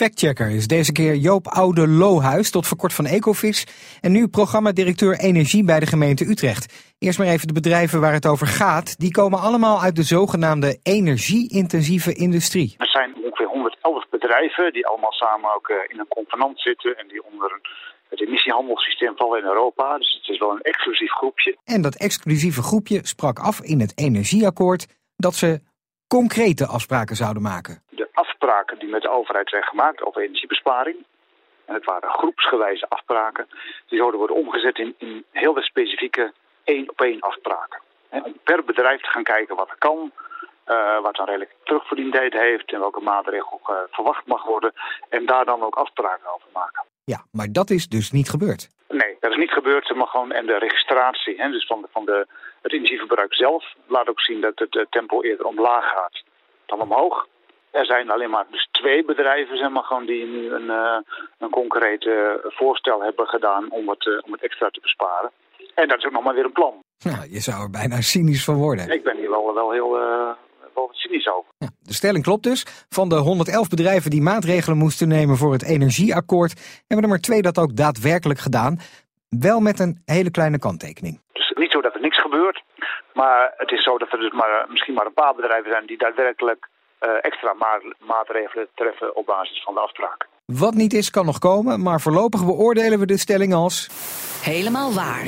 Factchecker is deze keer Joop Oude Lohuis, tot verkort van Ecofis. En nu programmadirecteur Energie bij de gemeente Utrecht. Eerst maar even de bedrijven waar het over gaat. Die komen allemaal uit de zogenaamde energie-intensieve industrie. Er zijn ongeveer 111 bedrijven die allemaal samen ook eh, in een component zitten. En die onder het emissiehandelssysteem vallen in Europa. Dus het is wel een exclusief groepje. En dat exclusieve groepje sprak af in het energieakkoord dat ze concrete afspraken zouden maken afspraken die met de overheid zijn gemaakt over energiebesparing. En het waren groepsgewijze afspraken. Die zouden worden omgezet in, in heel specifieke één-op-één afspraken. om per bedrijf te gaan kijken wat er kan, uh, wat een redelijk terugverdiendheid heeft en welke maatregel uh, verwacht mag worden. En daar dan ook afspraken over maken. Ja, maar dat is dus niet gebeurd. Nee, dat is niet gebeurd. Mag gewoon, en de registratie hè, dus van, de, van de, het energieverbruik zelf laat ook zien dat het tempo eerder omlaag gaat dan omhoog. Er zijn alleen maar dus twee bedrijven zeg maar, gewoon, die nu een, uh, een concreet uh, voorstel hebben gedaan om het, uh, om het extra te besparen. En dat is ook nog maar weer een plan. Nou, je zou er bijna cynisch van worden. Ik ben hier wel, wel heel wel cynisch over. Ja, de stelling klopt dus. Van de 111 bedrijven die maatregelen moesten nemen voor het energieakkoord... hebben er maar twee dat ook daadwerkelijk gedaan. Wel met een hele kleine kanttekening. Is niet zo dat er niks gebeurt. Maar het is zo dat er dus maar, misschien maar een paar bedrijven zijn die daadwerkelijk eh, extra maatregelen treffen op basis van de afspraken. Wat niet is, kan nog komen, maar voorlopig beoordelen we de stelling als. Helemaal waar.